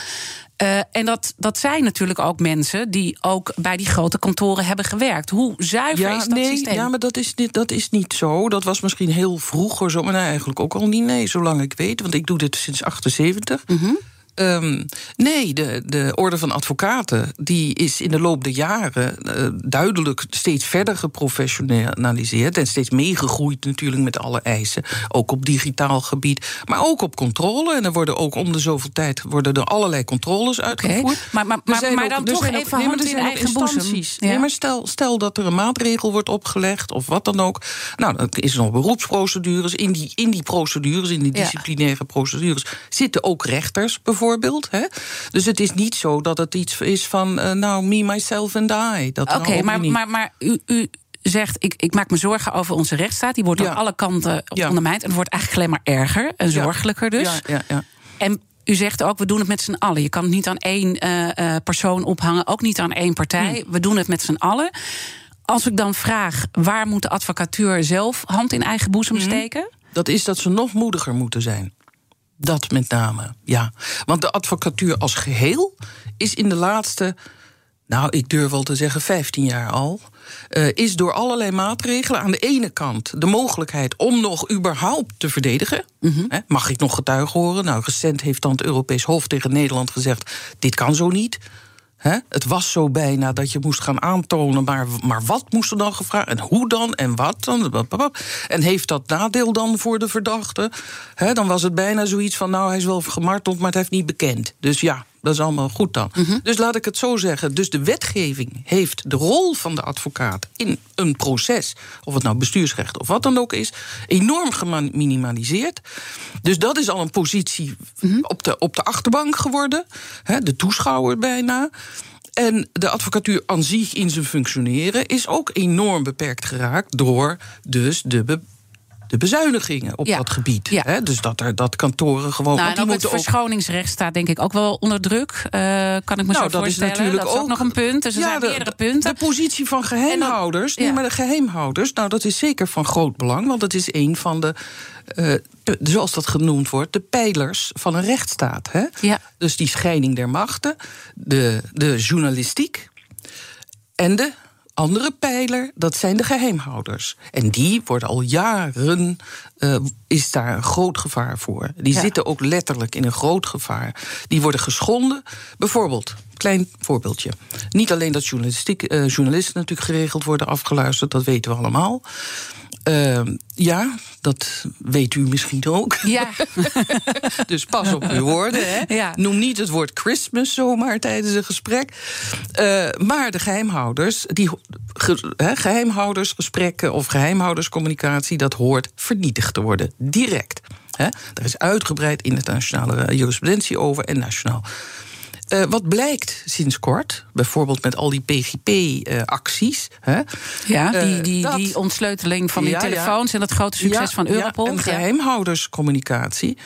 Eh, en dat, dat zijn natuurlijk ook mensen die ook bij die grote kantoren hebben gewerkt. Hoe zuiver is dat nee, systeem? ja, maar dat is, niet, dat is niet zo. Dat was misschien heel vroeger zo, maar nee, eigenlijk ook al niet. Nee, zolang ik weet, want ik doe dit sinds 78. Mhm. Ehm, nee, de, de orde van advocaten die is in de loop der jaren eh, duidelijk steeds verder geprofessionaliseerd en steeds meegegroeid natuurlijk met alle eisen, ook op digitaal gebied, maar ook op controle. En er worden ook om de zoveel tijd worden er allerlei controles uitgevoerd. maar- maar- maar- zijn maar ook- dan toch zijn ook- even nee, hand in eigen instanties. Ja. Nee, maar stel, stel dat er een maatregel wordt opgelegd of wat dan ook. Nou, dan is er nog beroepsprocedures. In die, in die procedures, in die Ja. disciplinaire procedures, zitten ook rechters bijvoorbeeld. Hè? Dus het is niet zo dat het iets is van, eh, nou, me, myself and I. Oké, maar, maar, maar u, u zegt, ik, ik maak me zorgen over onze rechtsstaat. Die wordt Ja. aan alle kanten Ja. ondermijnd. En het wordt eigenlijk alleen maar erger en zorgelijker dus. Ja, ja, ja. En u zegt ook, we doen het met z'n allen. Je kan het niet aan één eh, eh, persoon ophangen, ook niet aan één partij. Hm. We doen het met z'n allen. Als ik dan vraag, waar moet de advocatuur zelf hand in eigen boezem Hm. steken? Dat is dat ze nog moediger moeten zijn. Dat met name, ja. Want de advocatuur als geheel is in de laatste, nou, ik durf wel te zeggen 15 jaar al, eh, is door allerlei maatregelen aan de ene kant de mogelijkheid om nog überhaupt te verdedigen. Hè, mag ik nog getuigen horen? Nou, recent heeft dan het Europees Hof tegen Nederland gezegd: dit kan zo niet. Het was zo bijna dat je moest gaan aantonen, maar, maar wat moest er dan gevraagd? En hoe dan? En wat dan? En heeft dat nadeel dan voor de verdachte? Dan was het bijna zoiets van, nou, hij is wel gemarteld, maar het heeft niet bekend. Dus ja, dat is allemaal goed dan. Dus laat ik het zo zeggen. Dus de wetgeving heeft de rol van de advocaat in een proces, of het nou bestuursrecht of wat dan ook is, enorm geminimaliseerd. Dus dat is al een positie op, de, op de achterbank geworden. Hè, de toeschouwer bijna. En de advocatuur aan zich in zijn functioneren is ook enorm beperkt geraakt door dus de, de bezuinigingen op Ja. dat gebied. Ja. Hè, dus dat, er, dat kantoren gewoon. Nou, die ook het ook verschoningsrecht staat denk ik ook wel onder druk. eh, kan ik me Nou, zo dat is voorstellen. natuurlijk dat is ook, nog een punt. Dus er Ja, zijn de- meerdere punten. De positie van geheimhouders. ja. Nee, maar de geheimhouders, nou, dat is zeker van groot belang. Want het is een van de, eh, de- zoals dat genoemd wordt, de pijlers van een rechtsstaat. Hè? Ja. Dus die scheiding der machten, de, de journalistiek en de andere pijler, dat zijn de geheimhouders. En die worden al jaren, eh, is daar een groot gevaar voor. Die Ja. zitten ook letterlijk in een groot gevaar. Die worden geschonden. Bijvoorbeeld, klein voorbeeldje. Niet alleen dat journalistiek, eh, journalisten natuurlijk geregeld worden afgeluisterd, dat weten we allemaal. Eh, ja, dat weet u misschien ook. Ja, Dus pas op uw woorden. Hè. Ja. Noem niet het woord Christmas zomaar tijdens een gesprek. Eh, maar de geheimhouders, die ge, geheimhoudersgesprekken of geheimhouderscommunicatie, dat hoort vernietigd te worden. Direct. Hè. Daar is uitgebreid internationale jurisprudentie over en nationaal. Eh, wat blijkt sinds kort, bijvoorbeeld met al die PGP-acties. ja die, Eh, die, dat- die ontsleuteling van die Ja, ja. telefoons en dat grote succes van Europol. en Ja. geheimhouderscommunicatie,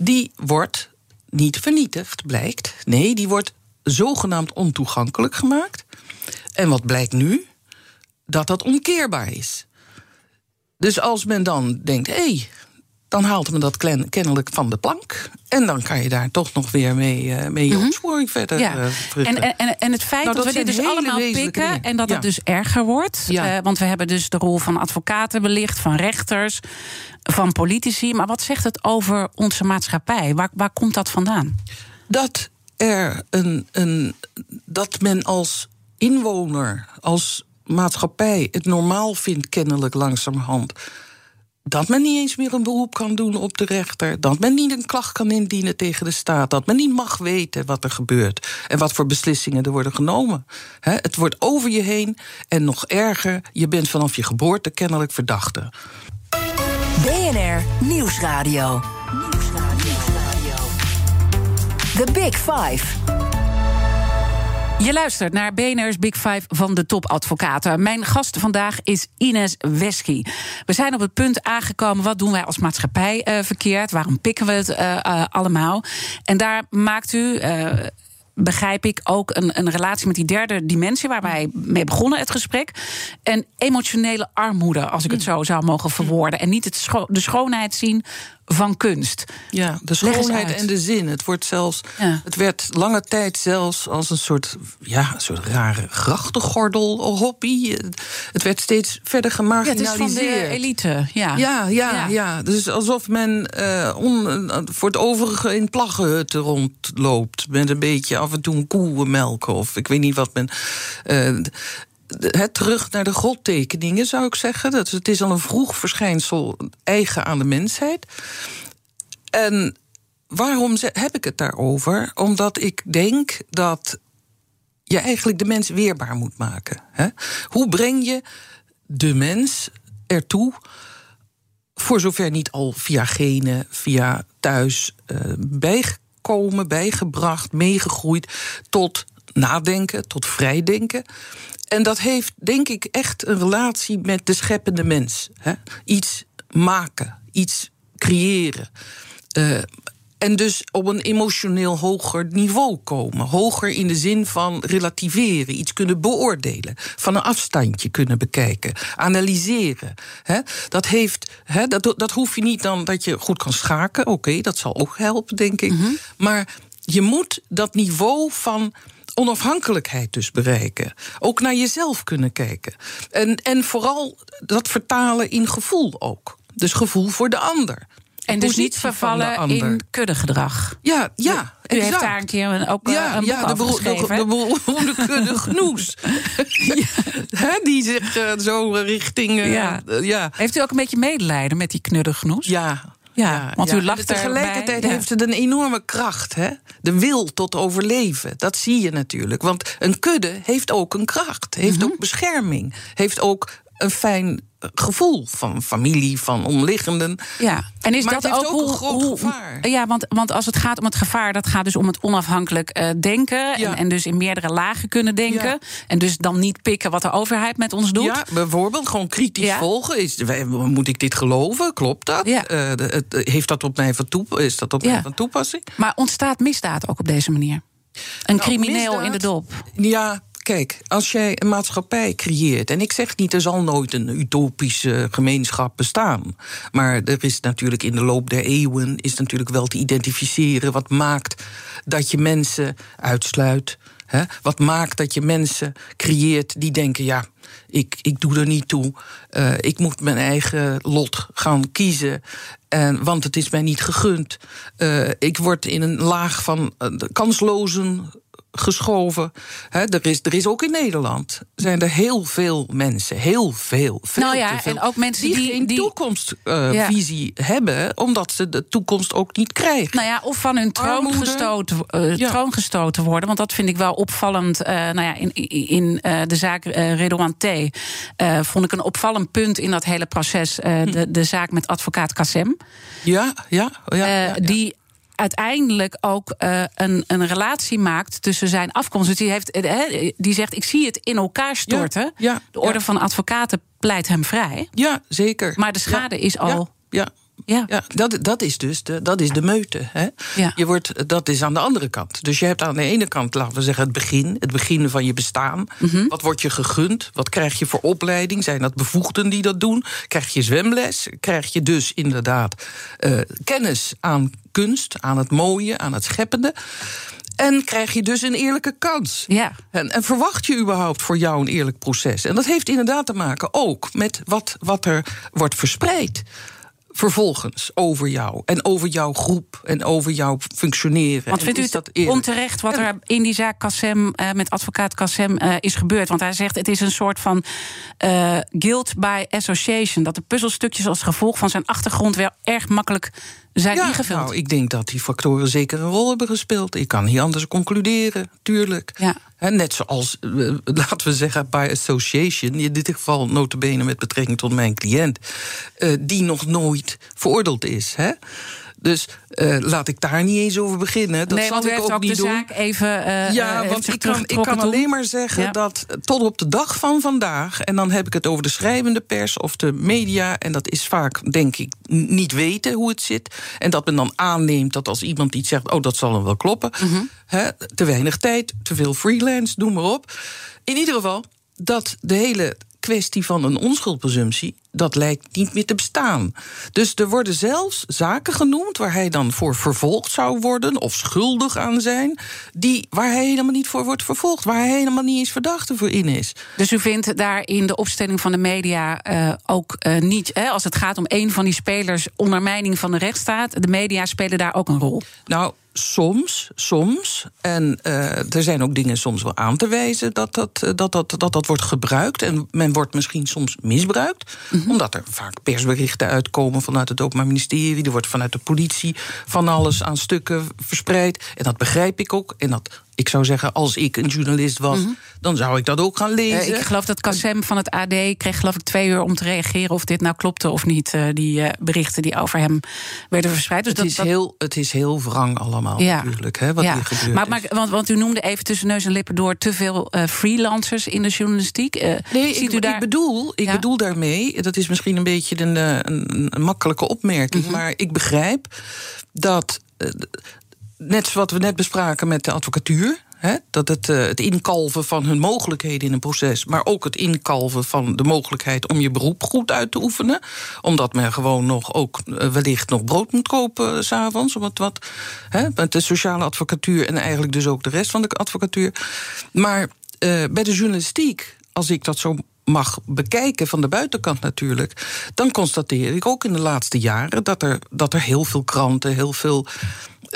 die wordt niet vernietigd, blijkt. Nee, die wordt zogenaamd ontoegankelijk gemaakt. En wat blijkt nu? Dat dat omkeerbaar is. Dus als men dan denkt, hé, hey, dan haalt men dat kennelijk van de plank. En dan kan je daar toch nog weer mee, mee je opsporing verder. Ja. eh, En, en, en, het feit Nou, dat, dat we dit dus allemaal pikken dingen. en dat het dus erger wordt. Ja. Eh, want we hebben dus de rol van advocaten belicht, van rechters, van politici. Maar wat zegt het over onze maatschappij? Waar, waar komt dat vandaan? dat er een, een dat men als inwoner, als maatschappij het normaal vindt, kennelijk langzamerhand. Dat men niet eens meer een beroep kan doen op de rechter. Dat men niet een klacht kan indienen tegen de staat. Dat men niet mag weten wat er gebeurt. En wat voor beslissingen er worden genomen. Het wordt over je heen. En nog erger, je bent vanaf je geboorte kennelijk verdachte. BNR Nieuwsradio. The Big Five. Je luistert naar BNR's Big Five van de topadvocaten. Mijn gast vandaag is Ines Wesky. We zijn op het punt aangekomen, wat doen wij als maatschappij eh, verkeerd? Waarom pikken we het eh, eh, allemaal? En daar maakt u... begrijp ik, ook een, een relatie met die derde dimensie waar wij mee begonnen het gesprek. En emotionele armoede, als ik het zo zou mogen verwoorden. En niet het scho de schoonheid zien van kunst. Ja, de schoonheid en de zin. Het, wordt zelfs, het werd lange tijd zelfs als een soort, ja, een soort rare grachtengordel hobby. Het werd steeds verder gemarginaliseerd. Ja, het is van de elite, ja. Ja, ja, ja. Dus alsof men uh, on, voor het overige in plaggenhutten rondloopt. Met een beetje af en toe een koe melken of ik weet niet wat men... Uh, het terug naar de godtekeningen, zou ik zeggen. Dat, het is al een vroeg verschijnsel eigen aan de mensheid. En waarom heb ik het daarover? Omdat ik denk dat je eigenlijk de mens weerbaar moet maken. Hoe breng je de mens ertoe, voor zover niet al via genen, via thuis, uh, bijgekomen, bijgebracht, meegegroeid tot nadenken, tot vrijdenken. En dat heeft, denk ik, echt een relatie met de scheppende mens. Hè? Iets maken, iets creëren. Uh, en dus op een emotioneel hoger niveau komen. Hoger in de zin van relativeren, iets kunnen beoordelen, van een afstandje kunnen bekijken, analyseren. dat, heeft, dat, dat hoef je niet dan dat je goed kan schaken. Oké, dat zal ook helpen, denk ik. Mhm. Maar je moet dat niveau van onafhankelijkheid dus bereiken. Ook naar jezelf kunnen kijken. En, en vooral dat vertalen in gevoel ook. Dus gevoel voor de ander. En dus niet vervallen in kuddegedrag. Ja, ja. U exact. heeft daar een keer een, ook ja, een boek ja, de, de, de, de kudde ja. die zich uh, zo richting... Uh, ja. ja. Heeft u ook een beetje medelijden met die knudde Ja, ja, want u lacht Tegelijkertijd heeft het een enorme kracht, hè? De wil tot overleven. Dat zie je natuurlijk. Want een kudde heeft ook een kracht, heeft mhm. ook bescherming, heeft ook een fijn gevoel van familie, van omliggenden. Ja, en is maar dat ook, ook, een groot gevaar? Ja, want, want als het gaat om het gevaar, dat gaat dus om het onafhankelijk uh, denken. En, en, dus in meerdere lagen kunnen denken. En dus dan niet pikken wat de overheid met ons doet. Ja, bijvoorbeeld gewoon kritisch volgen. Is, moet ik dit geloven? Klopt dat? Uh, heeft dat op mij van is dat op mij van toepassing? Maar ontstaat misdaad ook op deze manier? Een nou, crimineel in de dop. Ja, Kijk, als jij een maatschappij creëert. En ik zeg niet, er zal nooit een utopische gemeenschap bestaan. Maar er is natuurlijk in de loop der eeuwen. is natuurlijk wel te identificeren wat maakt dat je mensen uitsluit. Hè? Wat maakt dat je mensen creëert die denken: ja, ik, ik doe er niet toe. Uh, ik moet mijn eigen lot gaan kiezen. En, want het is mij niet gegund. Uh, ik word in een laag van uh, kanslozen geschoven. er, is, er is ook in Nederland zijn er heel veel mensen, heel veel, veel nou ja, en ook mensen die, die geen toekomstvisie hebben, omdat ze de toekomst ook niet krijgen. Nou ja, of van hun troon, gestoten, uh, troon gestoten worden. Want dat vind ik wel opvallend. Uh, nou ja, in, in uh, de zaak Redouan T. vond ik een opvallend punt in dat hele proces. Hm. de, de zaak met advocaat Kassem. Ja, ja, ja, ja, ja. Die uiteindelijk ook uh, een, een relatie maakt tussen zijn afkomst. Dus die, heeft, uh, die zegt: Ik zie het in elkaar storten. Ja, de orde van advocaten pleit hem vrij. Ja, zeker. Maar de schade is al. Ja. Ja. ja, dat, dat is dus de, dat is de meute. Hè? Ja. Je wordt, dat is aan de andere kant. Dus je hebt aan de ene kant, laten we zeggen, het begin. Het begin van je bestaan. Mm Wat wordt je gegund? Wat krijg je voor opleiding? Zijn dat bevoegden die dat doen? Krijg je zwemles? Krijg je dus inderdaad uh, kennis aan kunst, aan het mooie, aan het scheppende? En krijg je dus een eerlijke kans. Ja. En, en, verwacht je überhaupt voor jou een eerlijk proces? En dat heeft inderdaad te maken ook met wat, wat er wordt verspreid vervolgens over jou en over jouw groep en over jouw functioneren. Want vindt u dat onterecht wat er in die zaak Kassem uh, met advocaat Kassem uh, is gebeurd? Want hij zegt het is een soort van uh, guilt by association. Dat de puzzelstukjes als gevolg van zijn achtergrond wel erg makkelijk zijn ja, ingevuld. Nou, ik denk dat die factoren zeker een rol hebben gespeeld. Ik kan niet anders concluderen, tuurlijk. Ja. Net zoals, laten we zeggen, by association... in dit geval notabene met betrekking tot mijn cliënt... die nog nooit veroordeeld is. Hè? Dus uh, laat ik daar niet eens over beginnen. Dat nee, zal ik ook, ook niet de doen. zaak even. Uh, ja, want ik kan, ik kan alleen maar zeggen ja. dat tot op de dag van vandaag, en dan heb ik het over de schrijvende pers of de media, en dat is vaak, denk ik, niet weten hoe het zit. En dat men dan aanneemt dat als iemand iets zegt, oh, dat zal hem wel kloppen. Mm -hmm. He, te weinig tijd, te veel freelance, noem maar op. In ieder geval, dat de hele kwestie van een onschuldpresumptie, dat lijkt niet meer te bestaan. Dus er worden zelfs zaken genoemd waar hij dan voor vervolgd zou worden of schuldig aan zijn, die, waar hij helemaal niet voor wordt vervolgd, waar hij helemaal niet eens verdachte voor in is. Dus u vindt daar in de opstelling van de media uh, ook uh, niet, hè, als het gaat om een van die spelers, ondermijning van de rechtsstaat, de media spelen daar ook een rol? Nou, soms, soms. En uh, er zijn ook dingen soms wel aan te wijzen dat dat, dat, dat, dat, dat wordt gebruikt. En men wordt misschien soms misbruikt. Mm -hmm. Omdat er vaak persberichten uitkomen vanuit het Openbaar Ministerie. Er wordt vanuit de politie van alles aan stukken verspreid. En dat begrijp ik ook. En dat ik zou zeggen, als ik een journalist was, mm -hmm. dan zou ik dat ook gaan lezen. Uh, ik geloof dat Kassem van het AD kreeg geloof ik twee uur om te reageren of dit nou klopte of niet. Uh, die uh, berichten die over hem werden verspreid. Dus het, dat, is dat... Heel, het is heel wrang allemaal ja. natuurlijk, hè, wat ja. hier gebeurt. Maar, maar, want, want, u noemde even tussen neus en lippen door te veel freelancers in de journalistiek. nee, ziet ik, u daar... ik, bedoel, ik ja? bedoel daarmee, dat is misschien een beetje een, een, een makkelijke opmerking, mm -hmm. maar ik begrijp dat net wat we net bespraken met de advocatuur. Dat het, uh, het inkalven van hun mogelijkheden in een proces, maar ook het inkalven van de mogelijkheid om je beroep goed uit te oefenen. Omdat men gewoon nog ook uh, wellicht nog brood moet kopen uh, s'avonds. Wat, wat, met de sociale advocatuur en eigenlijk dus ook de rest van de advocatuur. Maar bij de journalistiek, als ik dat zo mag bekijken van de buitenkant natuurlijk, dan constateer ik ook in de laatste jaren dat er, dat er heel veel kranten, heel veel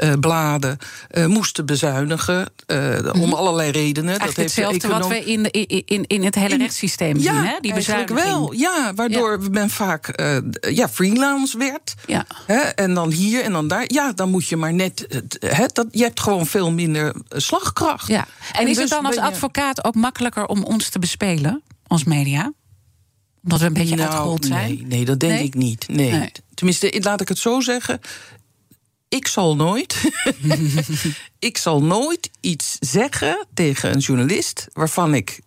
uh, bladen uh, moesten bezuinigen. Uh, mm -hmm. Om allerlei redenen. Eigenlijk dat heeft hetzelfde wat we in, in, in, in het hele in, rechtssysteem ja, zien, hè? Die bezuiniging. wel, ja. Waardoor ja. men vaak ja, freelance werd. Ja. Hè, en dan hier en dan daar. Ja, dan moet je maar net... Hè, dat, je hebt gewoon veel minder slagkracht. Ja. En, en is dus het dan als advocaat ook makkelijker om ons te bespelen? Als media? Omdat we een beetje nou, uitgehold zijn? Nee, nee dat denk nee? ik niet. Nee. nee. Tenminste, laat ik het zo zeggen ik zal nooit. ik zal nooit iets zeggen tegen een journalist waarvan ik.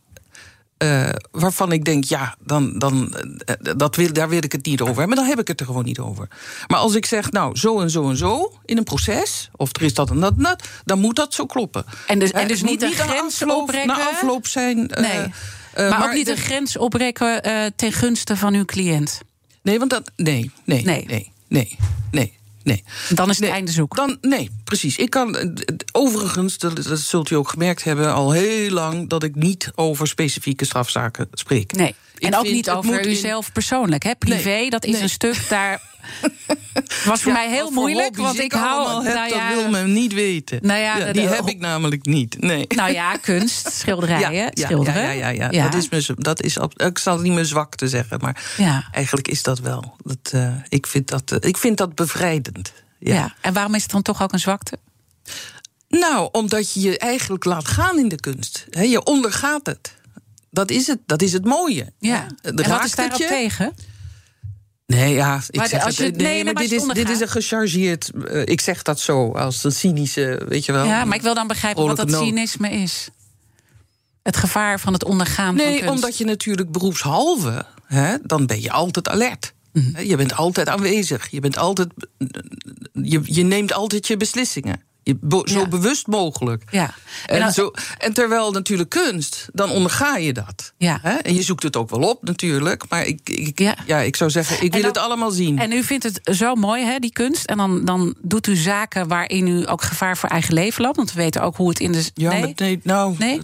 Uh, waarvan ik denk, ja, dan, dan, uh, dat wil, daar wil ik het niet over hebben. Maar dan heb ik het er gewoon niet over. Maar als ik zeg, nou, zo en zo en zo in een proces, of er is dat en dat, en dat dan moet dat zo kloppen. En dus, en dus niet een grens oprekken? Na afloop zijn. Nee. maar, maar, ook niet een grens oprekken ten gunste van uw cliënt? Nee, want dat. Nee, nee, nee, nee, nee. nee. Nee. Dan is het nee, einde zoek. Dan, nee, precies. Ik kan, overigens, dat, dat, zult u ook gemerkt hebben, al heel lang dat ik niet over specifieke strafzaken spreek. Nee. En ook niet over uzelf in... persoonlijk. Hè? Privé, nee, dat is nee. een stuk daar. was voor ja, mij heel moeilijk, want ik hou. Heb, nou ja, dat wil men niet weten. Nou ja, ja die heb ik namelijk niet. Nee. Nou ja, kunst, schilderijen, ja, schilderen. Ja, ja, ja. Dat is me, dat is, ik zal het niet meer zwak te zeggen, maar eigenlijk is dat wel. Dat, uh, ik, vind dat, uh, ik vind dat bevrijdend. Ja. En waarom is het dan toch ook een zwakte? Nou, omdat je je eigenlijk laat gaan in de kunst. He, je ondergaat het. Dat is het, dat is het mooie. Ja. En wat is daarop tegen? Nee, ja, ik maar zeg als je, het, nee, nee, maar, dit, is, dit is een gechargeerd. Uh, ik zeg dat zo, als een cynische, weet je wel. Ja, maar ik wil dan begrijpen wat dat cynisme is. Het gevaar van het ondergaan nee, van kunst. Nee, omdat je natuurlijk beroepshalve, hè, dan ben je altijd alert. Mm -hmm. Je bent altijd aanwezig. Je, bent altijd, je, je neemt altijd je beslissingen. Bo, zo Ja. bewust mogelijk. Ja. En, zo, en terwijl natuurlijk kunst, dan onderga je dat. Ja. Hè? En je zoekt het ook wel op natuurlijk. Maar ik, ik, Ja. ja. ik zou zeggen, ik wil dan- het allemaal zien. En u vindt het zo mooi, hè, die kunst. En dan, dan doet u zaken waarin u ook gevaar voor eigen leven loopt. Want we weten ook hoe het in de. ja, nee? maar nee, nou, Nee?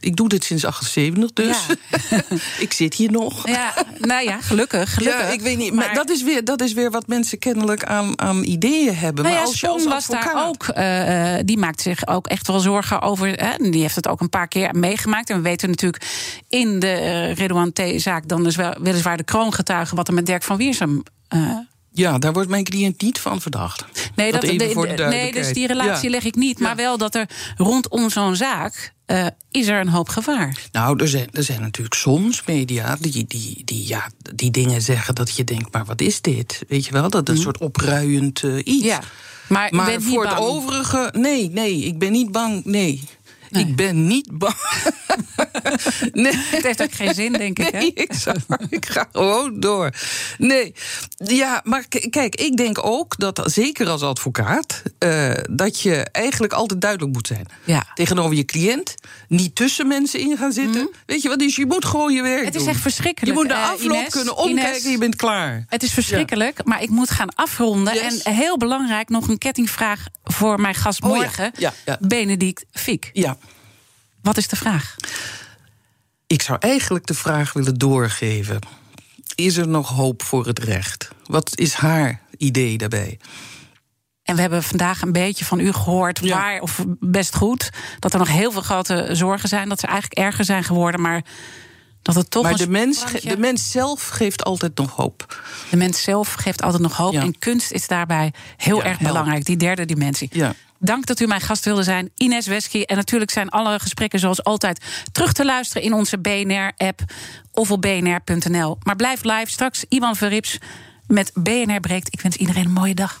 Ik doe dit sinds 78 dus. ik zit hier nog. Ja, nou ja, gelukkig. gelukkig. Ja, ik weet niet. Maar, dat, is weer, dat is weer wat mensen kennelijk aan, aan ideeën hebben. Nou maar als je als was daar ook. eh, eh, die maakt zich ook echt wel zorgen over. Hè, die heeft het ook een paar keer meegemaakt. En we weten natuurlijk in de uh, Redouan T-zaak dan dus wel, weliswaar de kroongetuigen. wat er met Dirk van Wiersum eh, Ja, daar wordt mijn cliënt niet van verdacht. Nee, dat, de- voor de de- nee dus die relatie Ja. leg ik niet. Maar Ja. wel dat er rondom zo'n zaak eh, is er een hoop gevaar. Nou, er zijn, er zijn natuurlijk soms media die, die, die, ja, die dingen zeggen dat je denkt, maar wat is dit? Weet je wel, dat is een soort opruiend eh, iets. Mhm. Ja, maar, Maar voor het overige, nee, nee, ik ben niet bang, nee. Nee. Ik ben niet bang. nee. Het heeft ook geen zin, denk ik. Hè? Nee, ik, zou, ik ga gewoon door. Nee, ja, maar kijk, ik denk ook dat, zeker als advocaat, eh, dat je eigenlijk altijd duidelijk moet zijn. Ja. Tegenover je cliënt, niet tussen mensen in gaan zitten. Weet je wat, dus je moet gewoon je werk Mhm. Het is doen. echt verschrikkelijk. Je moet eh, afloop Ines, kunnen omkijken Ines. je bent klaar. Het is verschrikkelijk, maar ik moet gaan afronden. Yes. En heel belangrijk, nog een kettingvraag voor mijn gast Oh morgen. ja, ja. Benedict Fiek. Ja, Wat is de vraag? ik zou eigenlijk de vraag willen doorgeven. Is er nog hoop voor het recht? Wat is haar idee daarbij? En we hebben vandaag een beetje van u gehoord, Ja. waar of best goed, dat er nog heel veel grote zorgen zijn, dat ze eigenlijk erger zijn geworden, maar dat het toch maar de mens, de mens zelf geeft altijd nog hoop. de mens zelf geeft altijd nog hoop. Ja. En kunst is daarbij heel Ja, erg belangrijk, die derde dimensie. Dank dat u mijn gast wilde zijn, Ines Wesky. En natuurlijk zijn alle gesprekken zoals altijd terug te luisteren in onze BNR-app of op bnr.nl. Maar blijf live. Straks Iwan Verrips met BNR breekt. Ik wens iedereen een mooie dag.